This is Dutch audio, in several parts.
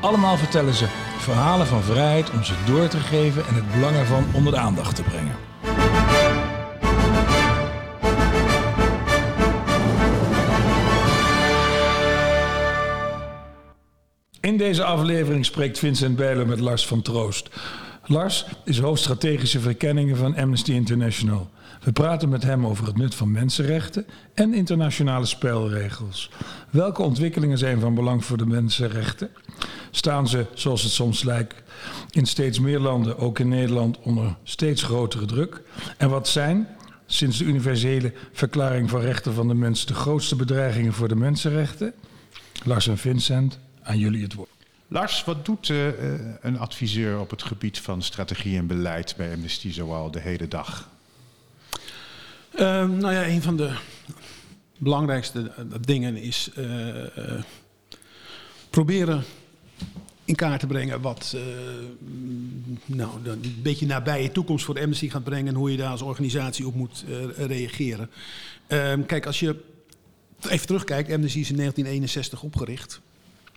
Allemaal vertellen ze verhalen van vrijheid om ze door te geven en het belang ervan onder de aandacht te brengen. In deze aflevering spreekt Vincent Bijlen met Lars van Troost. Lars is hoofdstrategische verkenningen van Amnesty International. We praten met hem over het nut van mensenrechten en internationale spelregels. Welke ontwikkelingen zijn van belang voor de mensenrechten? Staan ze, zoals het soms lijkt, in steeds meer landen, ook in Nederland, onder steeds grotere druk? En wat zijn, sinds de universele verklaring van rechten van de mens, de grootste bedreigingen voor de mensenrechten? Lars en Vincent, aan jullie het woord. Lars, wat doet uh, een adviseur op het gebied van strategie en beleid bij Amnesty zoal de hele dag? Uh, nou ja, een van de belangrijkste dingen is proberen in kaart te brengen wat nou, een beetje nabije toekomst voor Amnesty gaat brengen en hoe je daar als organisatie op moet reageren. Ehm, kijk, als je even terugkijkt, Amnesty is in 1961 opgericht.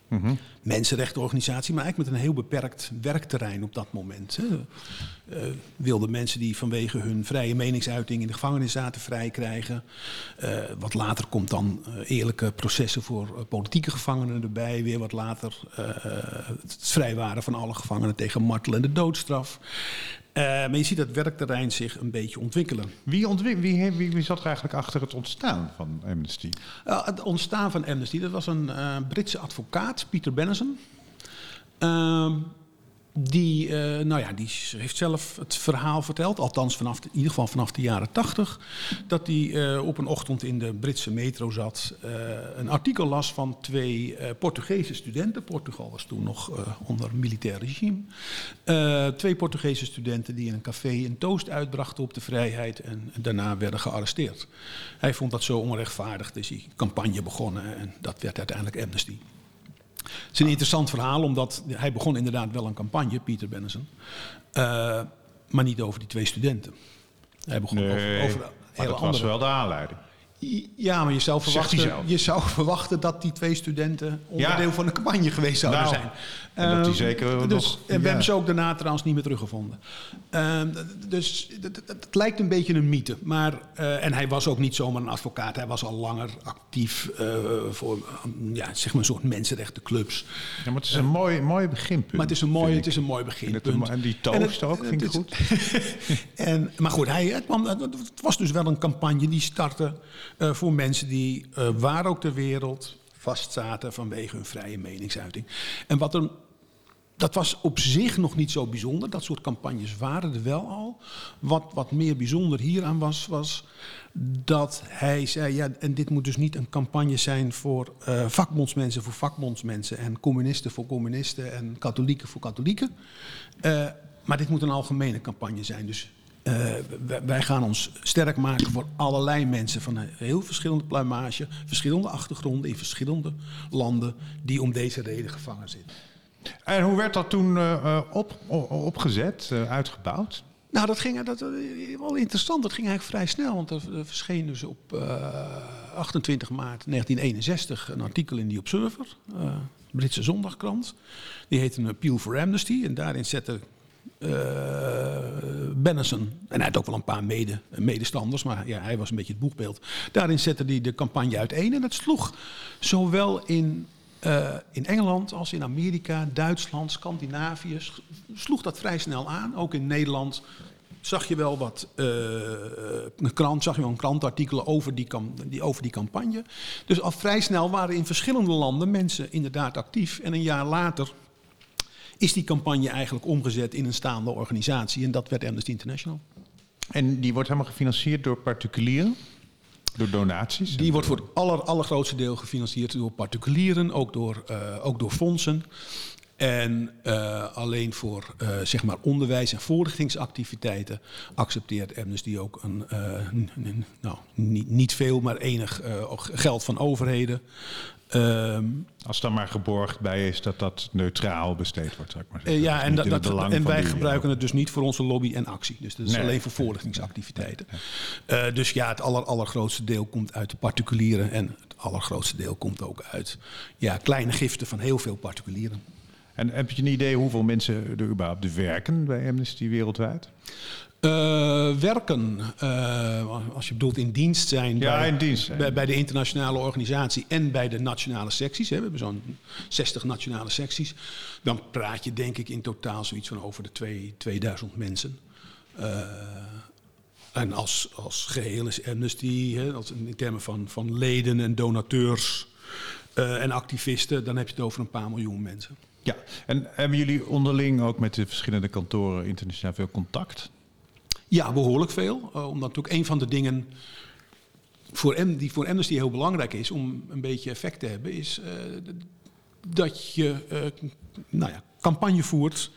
Mm Mensenrechtenorganisatie, maar eigenlijk met een heel beperkt werkterrein op dat moment. Hè. Uh, wilden mensen die vanwege hun vrije meningsuiting in de gevangenis zaten vrij krijgen. Uh, wat later komt dan uh, eerlijke processen voor politieke gevangenen erbij. Weer wat later het vrijwaren van alle gevangenen tegen martel en de doodstraf. Uh, maar je ziet dat werkterrein zich een beetje ontwikkelen. Wie, ontwik wie, wie, wie, zat er eigenlijk achter het ontstaan van Amnesty? Uh, het ontstaan van Amnesty, dat was een uh, Britse advocaat, Peter Benison. Ehm, die, uh, nou ja, die heeft zelf het verhaal verteld, althans vanaf in ieder geval vanaf de jaren tachtig, dat hij uh, op een ochtend in de Britse metro zat, uh, een artikel las van twee Portugese studenten. Portugal was toen nog onder militair regime. twee Portugese studenten die in een café een toast uitbrachten op de vrijheid en, en daarna werden gearresteerd. Hij vond dat zo onrechtvaardig, dus hij campagne begonnen en dat werd uiteindelijk Amnesty. Het is een interessant verhaal, omdat hij begon inderdaad wel een campagne, Pieter Bennison. Uh, maar niet over die twee studenten. Hij begon nee, over, over maar hele dat andere. was wel de aanleiding. Ja, maar je zou, verwachten, je zou verwachten dat die twee studenten onderdeel ja. van de campagne geweest zouden nou, zijn. En dat die zeker uh, dus, nog, En we hebben ze ook daarna trouwens niet meer teruggevonden. Uh, dus het, lijkt een beetje een mythe. Maar, uh, en hij was ook niet zomaar een advocaat. Hij was al langer actief uh, voor ja, zeg maar een soort mensenrechtenclubs. Ja, maar het is een mooi, mooi beginpunt. Maar het is een mooi, het is een mooi beginpunt. En, en die toast ook, vind ik goed. en, maar goed, hij, het, kwam, het was dus wel een campagne die startte... Uh, voor mensen die uh, waar ook ter wereld vastzaten vanwege hun vrije meningsuiting. En wat er, dat was op zich nog niet zo bijzonder. Dat soort campagnes waren er wel al. Wat, wat meer bijzonder hieraan was, was dat hij zei: ja, en dit moet dus niet een campagne zijn voor uh, vakbondsmensen voor vakbondsmensen en communisten voor communisten en katholieken voor katholieken. Maar dit moet een algemene campagne zijn. Dus uh, wij gaan ons sterk maken voor allerlei mensen van een heel verschillende pluimage, verschillende achtergronden in verschillende landen die om deze reden gevangen zitten. En hoe werd dat toen uh, op, opgezet, uh, uitgebouwd? Nou, dat ging dat, wel interessant. Dat ging eigenlijk vrij snel, want er, er verscheen dus op 28 maart 1961 een artikel in die Observer, Britse zondagkrant. Die heette een Appeal for Amnesty en daarin zette uh, Bennison. En hij had ook wel een paar mede, medestanders, maar ja, hij was een beetje het boegbeeld. Daarin zette hij de campagne uiteen en dat sloeg zowel in, uh, in Engeland als in Amerika, Duitsland, Scandinavië, sloeg dat vrij snel aan. Ook in Nederland zag je wel wat uh, een krant, zag je wel een krantartikelen over die, die, over die campagne. Dus al vrij snel waren in verschillende landen mensen inderdaad actief. En een jaar later is die campagne eigenlijk omgezet in een staande organisatie. En dat werd Amnesty International. En die wordt helemaal gefinancierd door particulieren? Door donaties? Die wordt voor het aller, allergrootste deel gefinancierd door particulieren, ook door, uh, ook door fondsen. En uh, alleen voor uh, zeg maar onderwijs en voorlichtingsactiviteiten accepteert Amnesty ook een, uh, nou, niet, niet, veel, maar enig geld van overheden. Um, Als dan maar geborgd bij is dat dat neutraal besteed wordt, zou ik maar zeggen. ja, en, dat, dat, en wij gebruiken het dus niet voor onze lobby en actie. Dus dat is nee. alleen voor voorlichtingsactiviteiten. Nee, nee. dus ja, het aller, allergrootste deel komt uit de particulieren. En het allergrootste deel komt ook uit ja, kleine giften van heel veel particulieren. En heb je een idee hoeveel mensen er überhaupt werken bij Amnesty wereldwijd? Uh, werken, uh, als je bedoelt in dienst zijn, ja, bij, in dienst bij, bij, de internationale organisatie en bij de nationale secties. Hè. We hebben zo'n 60 nationale secties. Dan praat je denk ik in totaal zoiets van over de twee, 2000 mensen. Uh, en als, als geheel is Amnesty, hè, als in termen van, van leden en donateurs en activisten, dan heb je het over een paar miljoen mensen. Ja, en hebben jullie onderling ook met de verschillende kantoren internationaal veel contact? Ja, behoorlijk veel. Uh, omdat ook een van de dingen voor M, die voor Amnesty heel belangrijk is om een beetje effect te hebben, is uh, dat je uh, nou ja, campagne voert,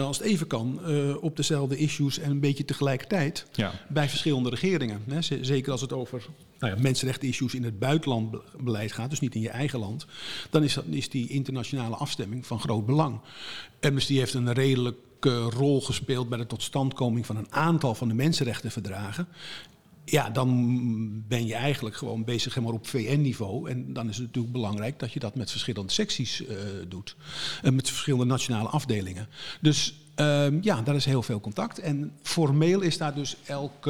als het even kan, op dezelfde issues en een beetje tegelijkertijd ja. bij verschillende regeringen. Hè. Zeker als het over nou mensenrechten-issues in het buitenlandbeleid gaat, dus niet in je eigen land, dan is, dat, is die internationale afstemming van groot belang. Amnesty heeft een redelijk rol gespeeld bij de totstandkoming van een aantal van de mensenrechtenverdragen. Ja, dan ben je eigenlijk gewoon bezig helemaal op VN-niveau. En dan is het natuurlijk belangrijk dat je dat met verschillende secties uh, doet. Uh, met verschillende nationale afdelingen. Dus uh, ja, daar is heel veel contact. En formeel is daar dus elk,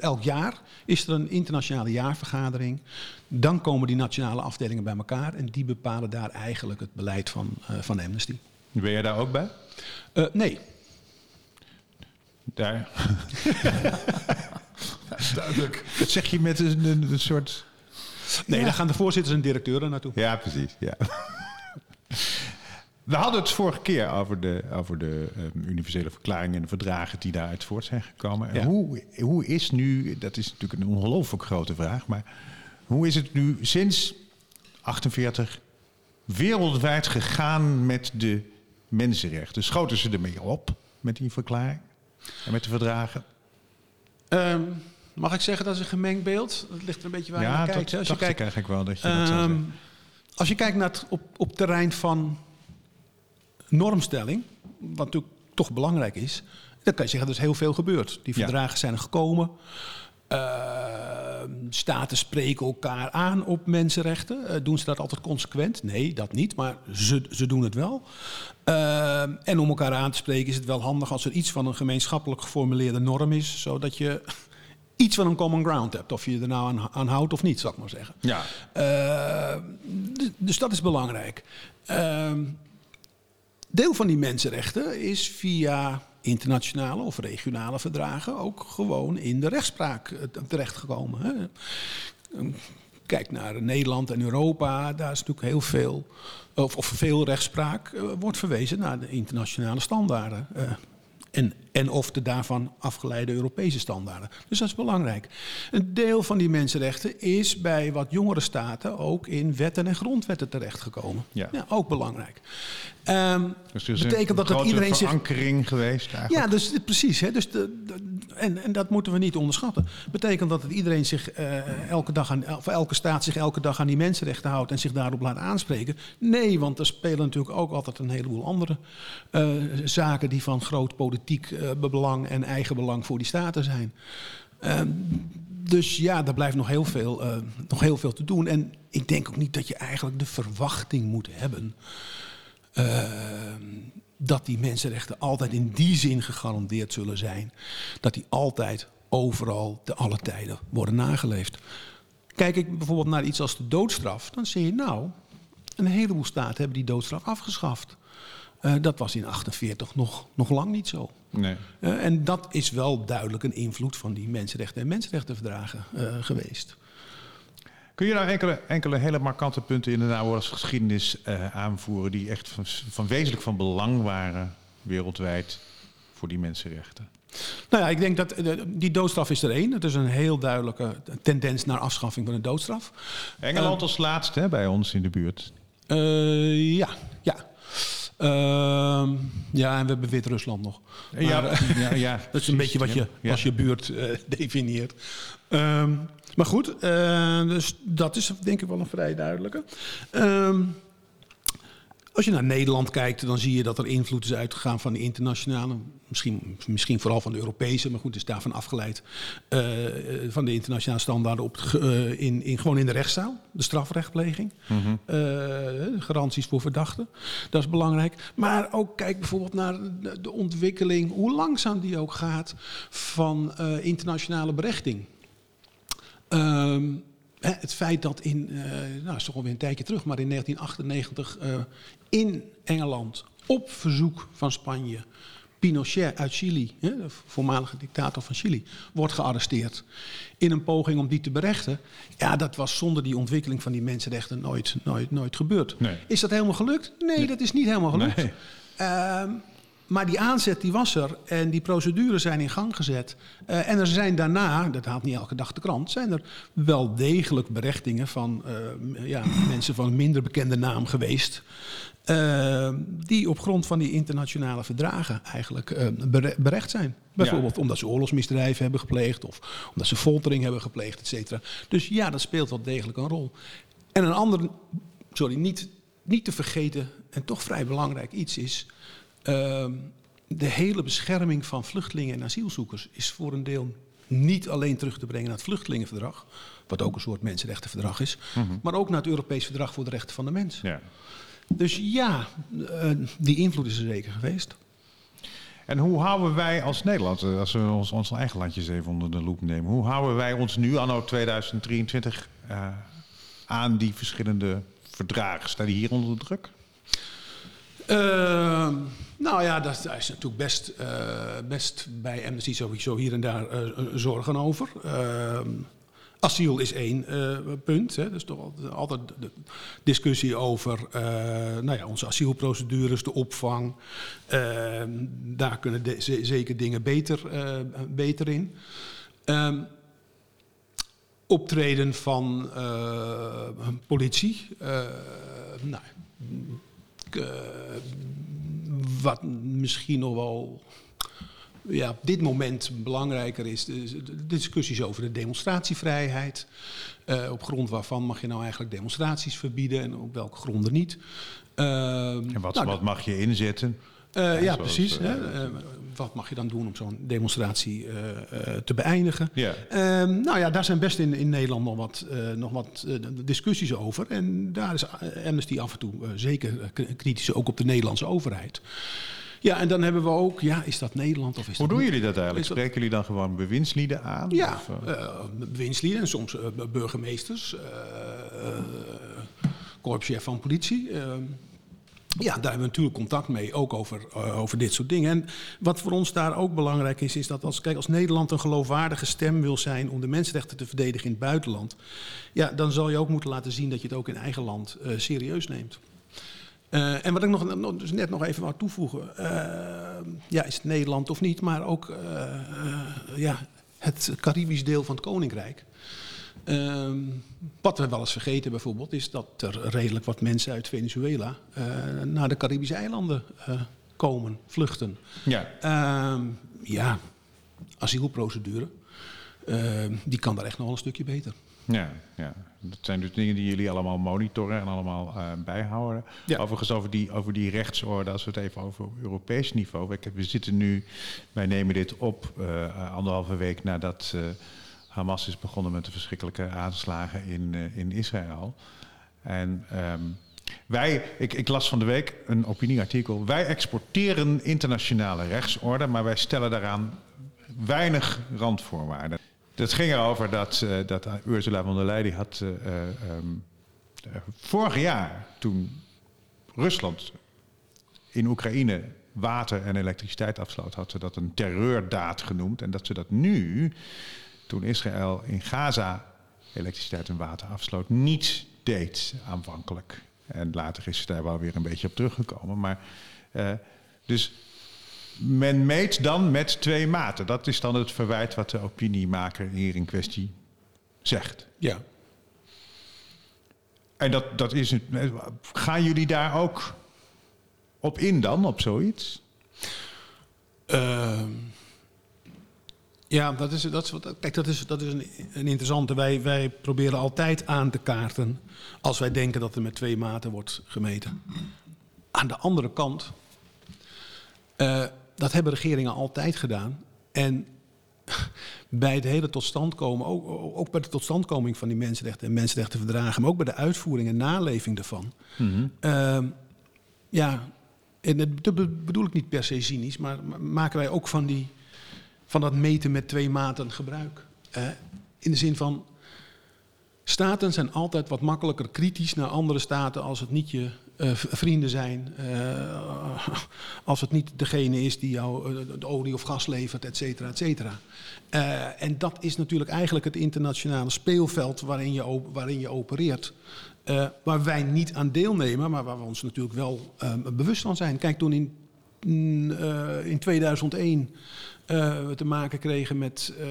elk jaar is er een internationale jaarvergadering. Dan komen die nationale afdelingen bij elkaar. En die bepalen daar eigenlijk het beleid van, van Amnesty. Ben jij daar ook bij? Uh, nee. Daar. Duidelijk. Dat zeg je met een, een, een soort. Nee, ja. daar gaan de voorzitters en directeuren naartoe. Ja, precies. Ja. We hadden het vorige keer over de, over de um, universele verklaring en de verdragen die daaruit voort zijn gekomen. Ja. Hoe, hoe is nu, dat is natuurlijk een ongelooflijk grote vraag, maar hoe is het nu sinds 48 wereldwijd gegaan met de mensenrechten. Schoten ze ermee op met die verklaring en met de verdragen? Um, mag ik zeggen dat is een gemengd beeld? Dat ligt er een beetje waar ja, je naar kijkt. Ja, als je kijkt, eigenlijk wel dat je um, dat zou zeggen. Als je kijkt naar het op, op terrein van normstelling, wat natuurlijk toch belangrijk is, dan kan je zeggen dat er is heel veel gebeurd. Die verdragen ja. zijn er gekomen. Uh, staten spreken elkaar aan op mensenrechten. Uh, doen ze dat altijd consequent? Nee, dat niet, maar ze, ze doen het wel. Uh, en om elkaar aan te spreken is het wel handig als er iets van een gemeenschappelijk geformuleerde norm is, zodat je iets van een common ground hebt. Of je er nou aan, aan houdt of niet, zal ik maar zeggen. Ja. dus dat is belangrijk. Ehm, deel van die mensenrechten is via internationale of regionale verdragen ook gewoon in de rechtspraak terechtgekomen. Hè. Kijk naar Nederland en Europa, daar is natuurlijk heel veel, of, of veel rechtspraak, uh, wordt verwezen naar de internationale standaarden. Uh, en, en of de daarvan afgeleide Europese standaarden. Dus dat is belangrijk. Een deel van die mensenrechten is bij wat jongere staten ook in wetten en grondwetten terechtgekomen. Ja. ja ook belangrijk. Um, dus is betekent dat het iedereen verankering zich... geweest eigenlijk. Ja, dus precies. Hè, dus de, de, en, en dat moeten we niet onderschatten. Betekent dat het iedereen zich uh, elke dag aan, of elke staat zich elke dag aan die mensenrechten houdt en zich daarop laat aanspreken? Nee, want er spelen natuurlijk ook altijd een heleboel andere uh, zaken die van groot politiek uh, belang en eigen belang voor die staten zijn. dus ja, daar blijft nog heel, veel, nog heel veel te doen. En ik denk ook niet dat je eigenlijk de verwachting moet hebben. Uh, dat die mensenrechten altijd in die zin gegarandeerd zullen zijn. Dat die altijd overal te alle tijden worden nageleefd. Kijk ik bijvoorbeeld naar iets als de doodstraf, dan zie je nou, een heleboel staten hebben die doodstraf afgeschaft. Uh, dat was in 48 nog, nog lang niet zo. Nee. Uh, en dat is wel duidelijk een invloed van die mensenrechten en mensenrechtenverdragen uh, geweest. Kun je nou enkele, enkele hele markante punten in de naoorlogsgeschiedenis uh, aanvoeren die echt van, van wezenlijk van belang waren wereldwijd voor die mensenrechten? Nou ja, ik denk dat die doodstraf is er één. Het is een heel duidelijke tendens naar afschaffing van de doodstraf. Engeland als laatste hè, bij ons in de buurt. Uh, ja, ja. Ehm, ja, en we hebben Wit-Rusland nog. Maar, ja, eh, ja, ja, dat is een beetje wat je ja. als je buurt eh, definieert. Ehm, maar goed, eh, dus dat is denk ik wel een vrij duidelijke. Ehm, als je naar Nederland kijkt, dan zie je dat er invloed is uitgegaan van de internationale, misschien, misschien vooral van de Europese, maar goed, is daarvan afgeleid, eh, van de internationale standaarden op, eh, in, in, gewoon in de rechtszaal, de strafrechtpleging, eh, garanties voor verdachten, dat is belangrijk. Maar ook kijk bijvoorbeeld naar de, ontwikkeling, hoe langzaam die ook gaat, van eh, internationale berechting. Ehm, het feit dat in, eh nou is toch alweer een tijdje terug, maar in 1998 eh, in Engeland op verzoek van Spanje Pinochet uit Chili, hè, de voormalige dictator van Chili, wordt gearresteerd in een poging om die te berechten. Ja, dat was zonder die ontwikkeling van die mensenrechten nooit, nooit, nooit gebeurd. Nee. Is dat helemaal gelukt? Nee, dat is niet helemaal gelukt. Nee. Ehm, maar die aanzet die was er en die procedures zijn in gang gezet. Eh, en er zijn daarna, dat haalt niet elke dag de krant, zijn er wel degelijk berechtingen van eh, ja, mensen van een minder bekende naam geweest. eh, die op grond van die internationale verdragen eigenlijk bere- berecht zijn. Bijvoorbeeld omdat ze oorlogsmisdrijven hebben gepleegd of omdat ze foltering hebben gepleegd, et cetera. Dus ja, dat speelt wel degelijk een rol. En een ander, sorry, niet, niet te vergeten en toch vrij belangrijk iets is. Ehm, de hele bescherming van vluchtelingen en asielzoekers is voor een deel niet alleen terug te brengen naar het vluchtelingenverdrag, wat ook een soort mensenrechtenverdrag is, maar ook naar het Europees Verdrag voor de Rechten van de Mens. Ja. Dus ja, eh, die invloed is er zeker geweest. En hoe houden wij als Nederland, eh, als we ons, ons eigen landjes even onder de loep nemen, hoe houden wij ons nu, anno 2023, eh, aan die verschillende verdragen? Staan die hier onder druk? Ehm, nou ja, daar is natuurlijk best, eh, best bij Amnesty sowieso hier en daar eh, zorgen over. Ehm, asiel is één eh, punt. Hè. Dus toch altijd, de discussie over nou ja, onze asielprocedures, de opvang. Ehm, daar kunnen zeker dingen beter, beter in. Ehm, optreden van politie. nou, wat misschien nog wel ja, op dit moment belangrijker is, de, de discussies over de demonstratievrijheid. Eh, op grond waarvan mag je nou eigenlijk demonstraties verbieden en op welke gronden niet. Ehm, En wat, nou, wat mag je inzetten? Eh, ja, zoals, precies. eh, hè. Eh, wat mag je dan doen om zo'n demonstratie te beëindigen? Ja. Ehm, nou ja, daar zijn best in, in Nederland nog wat, nog wat discussies over. En daar is Amnesty af en toe zeker kritisch, ook op de Nederlandse overheid. Ja, en dan hebben we ook, ja, is dat Nederland of is Hoe dat doen jullie dat eigenlijk? Dat- Spreken jullie dan gewoon bewindslieden aan? Ja, Of, winstlieden en soms burgemeesters, korpschef van politie. Ja, daar hebben we natuurlijk contact mee, ook over, eh, over dit soort dingen. En wat voor ons daar ook belangrijk is, is dat als, kijk, als Nederland een geloofwaardige stem wil zijn om de mensenrechten te verdedigen in het buitenland, ja, dan zal je ook moeten laten zien dat je het ook in eigen land eh, serieus neemt. Eh, en wat ik nog, dus net nog even wou toevoegen. ja, is het Nederland of niet, maar ook ja, het Caribisch deel van het Koninkrijk. Ehm, wat we wel eens vergeten bijvoorbeeld, is dat er redelijk wat mensen uit Venezuela eh, naar de Caribische eilanden eh, komen, vluchten. ja. Ehm, ja, asielprocedure, ehm, die kan daar echt nog wel een stukje beter. Ja, ja, dat zijn dus dingen die jullie allemaal monitoren en allemaal eh, bijhouden. Ja. Overigens over die, over die rechtsorde, als we het even over Europees niveau. We, we zitten nu, wij nemen dit op eh, anderhalve week nadat Hamas is begonnen met de verschrikkelijke aanslagen in, eh, in Israël. En ehm, wij, ik, ik las van de week een opinieartikel. Wij exporteren internationale rechtsorde, maar wij stellen daaraan weinig randvoorwaarden. Dat ging erover dat, eh, dat Ursula von der Leyen die had eh, eh, ehm, eh, vorig jaar toen Rusland in Oekraïne water en elektriciteit afsloot, had ze dat een terreurdaad genoemd. En dat ze dat nu, toen Israël in Gaza elektriciteit en water afsloot, niet deed aanvankelijk. En later is ze daar wel weer een beetje op teruggekomen. Maar eh, dus men meet dan met twee maten. Dat is dan het verwijt wat de opiniemaker hier in kwestie zegt. Ja, En dat, dat is het. Gaan jullie daar ook op in dan, op zoiets? Ehm, ja, dat is, dat is, kijk, dat is, dat is een, een interessante. Wij, wij proberen altijd aan te kaarten als wij denken dat er met twee maten wordt gemeten. Aan de andere kant, eh, dat hebben regeringen altijd gedaan. En bij het hele totstandkomen, ook, ook bij de totstandkoming van die mensenrechten en mensenrechtenverdragen, maar ook bij de uitvoering en naleving daarvan. Ehm, ja, en dat dat be- bedoel ik niet per se cynisch, maar ma- maken wij ook van, die, van dat meten met twee maten gebruik. In de zin van, staten zijn altijd wat makkelijker kritisch naar andere staten als het niet je eh, vrienden zijn, eh, als het niet degene is die jou eh, de olie of gas levert, et cetera, et cetera. En dat is natuurlijk eigenlijk het internationale speelveld waarin je, waarin je opereert. Waar wij niet aan deelnemen, maar waar we ons natuurlijk wel eh, bewust van zijn. Kijk, toen in, mm, in 2001 eh, we te maken kregen met eh,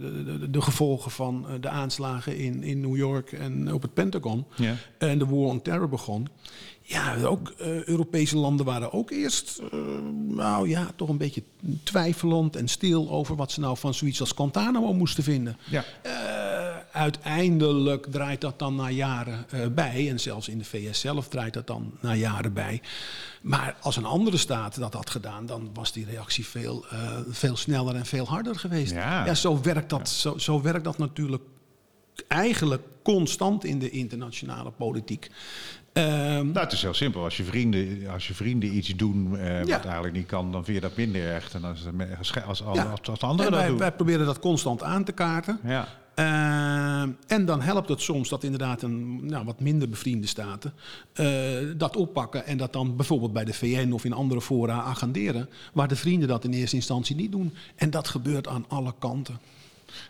de, de, de gevolgen van eh, de aanslagen in, in New York en op het Pentagon. Ja. En de War on Terror begon. Ja, ook eh, Europese landen waren ook eerst, eh, nou ja, toch een beetje twijfelend en stil over wat ze nou van zoiets als Guantanamo moesten vinden. Ja. Eh, uiteindelijk draait dat dan na jaren eh, bij. En zelfs in de VS zelf draait dat dan na jaren bij. Maar als een andere staat dat had gedaan, dan was die reactie veel, eh, veel sneller en veel harder geweest. Ja. zo, werkt dat, zo, zo werkt dat natuurlijk eigenlijk constant in de internationale politiek. Nou, het is heel simpel. Als je vrienden, als je vrienden iets doen eh, Ja. wat eigenlijk niet kan, dan vind je dat minder erg dan als, als, als, als, ja. als, als anderen En dat wij, doen. wij proberen dat constant aan te kaarten. Ja. Eh, en dan helpt het soms dat inderdaad een nou, wat minder bevriende staten eh, dat oppakken en dat dan bijvoorbeeld bij de VN of in andere fora agenderen, waar de vrienden dat in eerste instantie niet doen. En dat gebeurt aan alle kanten.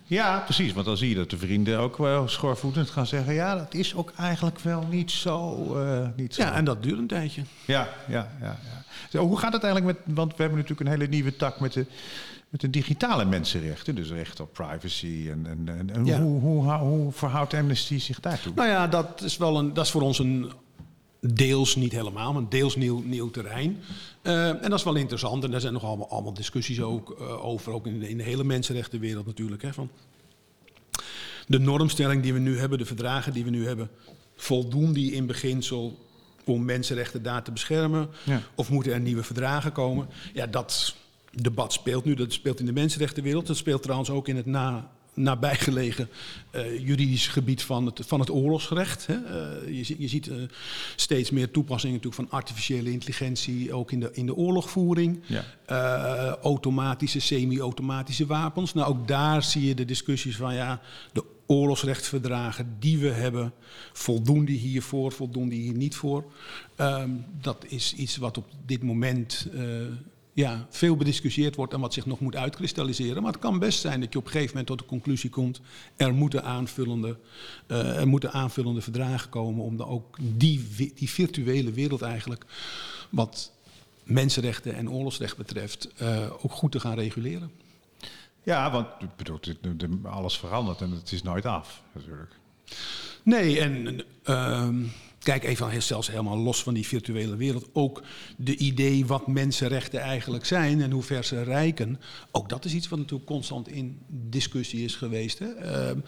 ja, precies. Want dan zie je dat de vrienden ook wel schoorvoetend gaan zeggen... ja, dat is ook eigenlijk wel niet zo. eh, niet zo. Ja, en dat duurt een tijdje. Ja, ja, ja. ja. Zo, hoe gaat het eigenlijk met... Want we hebben natuurlijk een hele nieuwe tak met de, met de digitale mensenrechten. Dus recht op privacy. En, en, en, en Ja. hoe, hoe, hoe, verhoudt Amnesty zich daartoe? Nou ja, dat is, wel een, dat is voor ons een deels, niet helemaal, maar een deels nieuw, nieuw terrein. Eh, en dat is wel interessant. En daar zijn nog allemaal, allemaal discussies ook, eh, over, ook in de, in de hele mensenrechtenwereld natuurlijk. Hè, van de normstelling die we nu hebben, de verdragen die we nu hebben, voldoen die in beginsel om mensenrechten daar te beschermen? Ja. Of moeten er nieuwe verdragen komen? Ja, dat debat speelt nu. Dat speelt in de mensenrechtenwereld. Dat speelt trouwens ook in het na, nabijgelegen eh juridisch gebied van het, van het oorlogsrecht. Hè. Eh, je, ziet- je ziet eh, steeds meer toepassingen natuurlijk van artificiële intelligentie, ook in de, in de oorlogvoering. Ja. Automatische, semi-automatische wapens. Nou, ook daar zie je de discussies van ja, de oorlogsrechtsverdragen die we hebben, voldoen die hiervoor, voldoen die hier niet voor? Ehm, dat is iets wat op dit moment ja, veel bediscussieerd wordt en wat zich nog moet uitkristalliseren. Maar het kan best zijn dat je op een gegeven moment tot de conclusie komt, er moeten aanvullende, eh, er moeten aanvullende verdragen komen om dan ook die, die virtuele wereld eigenlijk, wat mensenrechten en oorlogsrecht betreft, eh, ook goed te gaan reguleren. Ja, want bedoel, alles verandert en het is nooit af, natuurlijk. Nee, en ehm, kijk even zelfs helemaal los van die virtuele wereld. Ook de idee wat mensenrechten eigenlijk zijn en hoe ver ze reiken. Ook dat is iets wat natuurlijk constant in discussie is geweest. Hè. Ehm,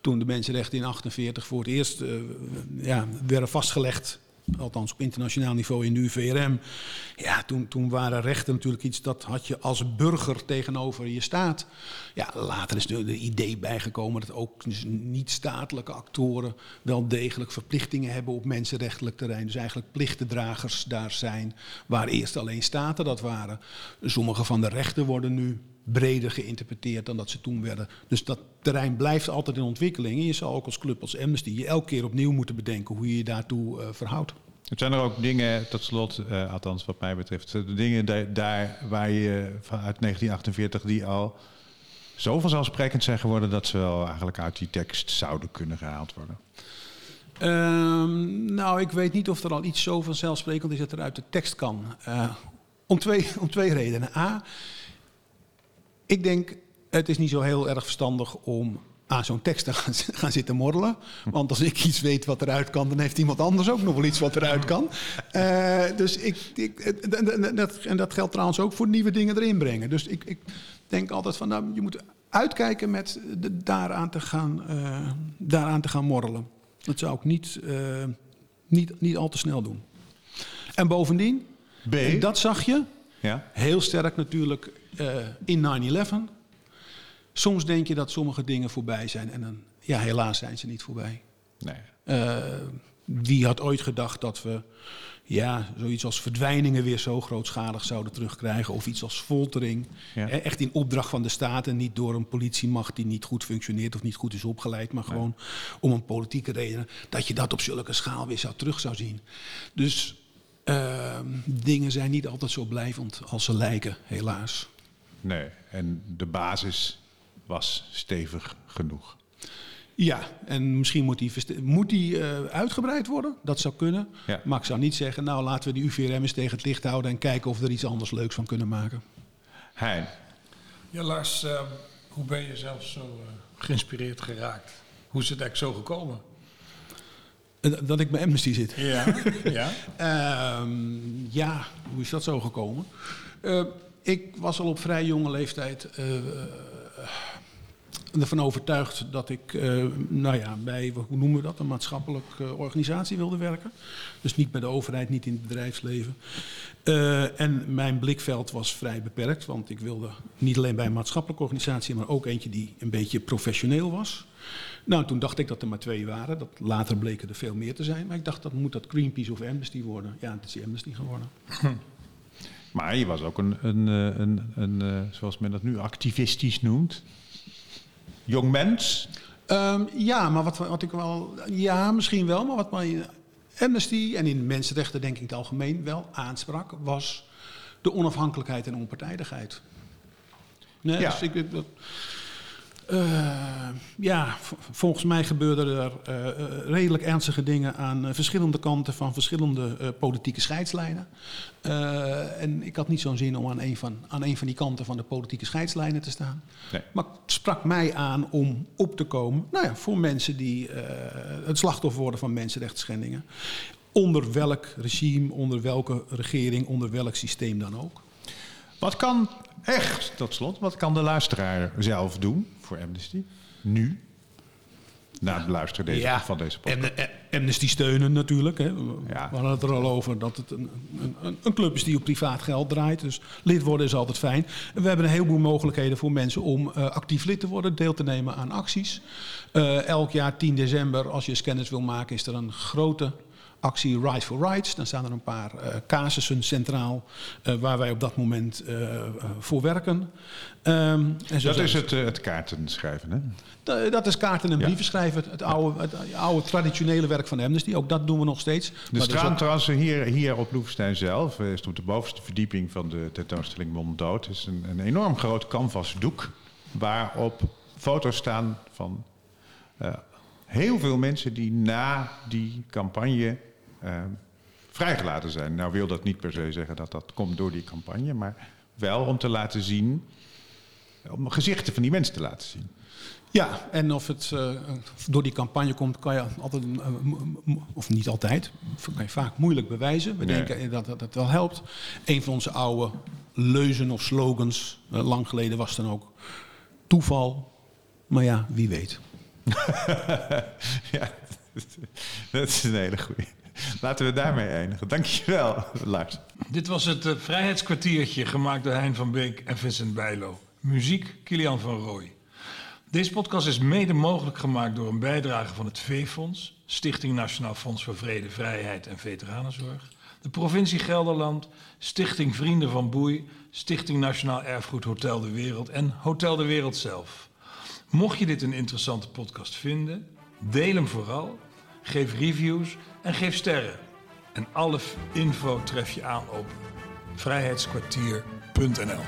toen de mensenrechten in 1948 voor het eerst eh, ja, werden vastgelegd. Althans op internationaal niveau in de UVRM. Ja, toen, toen waren rechten natuurlijk iets dat had je als burger tegenover je staat. Ja, later is er het idee bijgekomen dat ook dus niet-statelijke actoren wel degelijk verplichtingen hebben op mensenrechtelijk terrein. Dus eigenlijk plichtendragers daar zijn, waar eerst alleen staten dat waren. Sommige van de rechten worden nu breder geïnterpreteerd dan dat ze toen werden. Dus dat terrein blijft altijd in ontwikkeling. En je zal ook als club als Amnesty je elke keer opnieuw moeten bedenken hoe je je daartoe eh, verhoudt. Het zijn er ook dingen, tot slot, eh, althans wat mij betreft, de dingen daar, daar waar je vanuit 1948 die al zo vanzelfsprekend zijn geworden dat ze wel eigenlijk uit die tekst zouden kunnen gehaald worden. Ehm, nou, ik weet niet of er al iets zo vanzelfsprekend is dat er uit de tekst kan. Eh, om, twee, om twee redenen. A, ik denk het is niet zo heel erg verstandig om aan zo'n tekst te gaan, gaan, zitten morrelen. Want als ik iets weet wat eruit kan, dan heeft iemand anders ook nog wel iets wat eruit kan. Uh, dus ik, ik dat, en dat geldt trouwens ook voor nieuwe dingen erin brengen. Dus ik, ik denk altijd van, nou, je moet uitkijken met de, daaraan, te gaan, uh, daaraan te gaan morrelen. Dat zou ik niet, uh, niet, niet al te snel doen. En bovendien, B. En dat zag je Ja. heel sterk natuurlijk uh, in 9-11. Soms denk je dat sommige dingen voorbij zijn en dan, ja, helaas zijn ze niet voorbij. Nee. Uh, wie had ooit gedacht dat we ja, zoiets als verdwijningen weer zo grootschalig zouden terugkrijgen. Of iets als foltering. Ja. Eh, Echt in opdracht van de staat en niet door een politiemacht die niet goed functioneert of niet goed is opgeleid. Maar gewoon om een politieke reden. Dat je dat op zulke schaal weer zou terug zou zien. Dus uh, dingen zijn niet altijd zo blijvend als ze lijken, helaas. Nee, en de basis was stevig genoeg. Ja, en misschien moet die, moet die uh, uitgebreid worden. Dat zou kunnen. Ja. Maar ik zou niet zeggen, nou laten we die UVRM eens tegen het licht houden en kijken of we er iets anders leuks van kunnen maken. Hein. Ja, Lars, uh, hoe ben je zelf zo uh, geïnspireerd geraakt? Hoe is het eigenlijk zo gekomen? Dat ik bij Amnesty zit. Ja. ja. um, ja, hoe is dat zo gekomen? Uh, ik was al op vrij jonge leeftijd ervan overtuigd dat ik uh, nou ja, bij, hoe noemen we dat, een maatschappelijke organisatie wilde werken. Dus niet bij de overheid, niet in het bedrijfsleven. Uh, en mijn blikveld was vrij beperkt, want ik wilde niet alleen bij een maatschappelijke organisatie, maar ook eentje die een beetje professioneel was. Nou, toen dacht ik dat er maar twee waren. Dat later bleken er veel meer te zijn. Maar ik dacht, dat moet dat Greenpeace of Amnesty worden. Ja, het is Amnesty geworden. Maar je was ook een, een, een, een, een zoals men dat nu activistisch noemt, jong mens? Um, ja, maar wat, wat ik wel. Ja, misschien wel. Maar wat mij in Amnesty en in mensenrechten, denk ik het algemeen, wel aansprak, was de onafhankelijkheid en onpartijdigheid. Nee, Ja. Dus ik, dat, uh, ja, volgens mij gebeurden er uh, uh, redelijk ernstige dingen aan verschillende kanten van verschillende uh, politieke scheidslijnen. En ik had niet zo'n zin om aan een, van, aan een van die kanten van de politieke scheidslijnen te staan. Nee. Maar het sprak mij aan om op te komen nou ja, voor mensen die het slachtoffer worden van mensenrechtsschendingen. Onder welk regime, onder welke regering, onder welk systeem dan ook. Wat kan echt, tot slot, wat kan de luisteraar zelf doen voor Amnesty? Nu? Na het luisteren deze, Ja. van deze podcast. En, en Amnesty steunen natuurlijk. Hè. We Ja. hadden het er al over dat het een, een, een- club is die op privaat geld draait. Dus lid worden is altijd fijn. En we hebben een heleboel mogelijkheden voor mensen om eh, actief lid te worden, deel te nemen aan acties. Eh, elk jaar 10 december, als je scanners wil maken, is er een grote actie Right for Rights. Dan staan er een paar eh, casussen centraal eh, waar wij op dat moment eh, voor werken. Ehm, en zo Dat is het, het kaarten schrijven, hè? Da- Dat is kaarten en Ja. brieven schrijven. Het, oude, het oude traditionele werk van Amnesty. Ook dat doen we nog steeds. De ook- trouwens hier, hier op Loevestein zelf is op de bovenste verdieping van de tentoonstelling Monddood. is een, een enorm groot canvasdoek waarop foto's staan van heel veel mensen die na die campagne eh, vrijgelaten zijn. Nou wil dat niet per se zeggen dat dat komt door die campagne, maar wel om te laten zien, om gezichten van die mensen te laten zien. Ja, en of het eh, door die campagne komt, kan je altijd, eh, of niet altijd, kan je vaak moeilijk bewijzen. We Nee. denken dat, dat het wel helpt. Een van onze oude leuzen of slogans, lang geleden was dan ook toeval. Maar ja, wie weet. ja, dat is een hele goeie. Laten we daarmee eindigen. Dankjewel, Lars. Dit was het eh, Vrijheidskwartiertje, gemaakt door Hein van Beek en Vincent Bijlo. Muziek, Kilian van Rooij. Deze podcast is mede mogelijk gemaakt door een bijdrage van het V-Fonds, Stichting Nationaal Fonds voor Vrede, Vrijheid en Veteranenzorg, de provincie Gelderland, Stichting Vrienden van Boei, Stichting Nationaal Erfgoed Hotel de Wereld en Hotel de Wereld zelf. Mocht je dit een interessante podcast vinden, deel hem vooral, geef reviews en geef sterren. En alle info tref je aan op vrijheidskwartier.nl.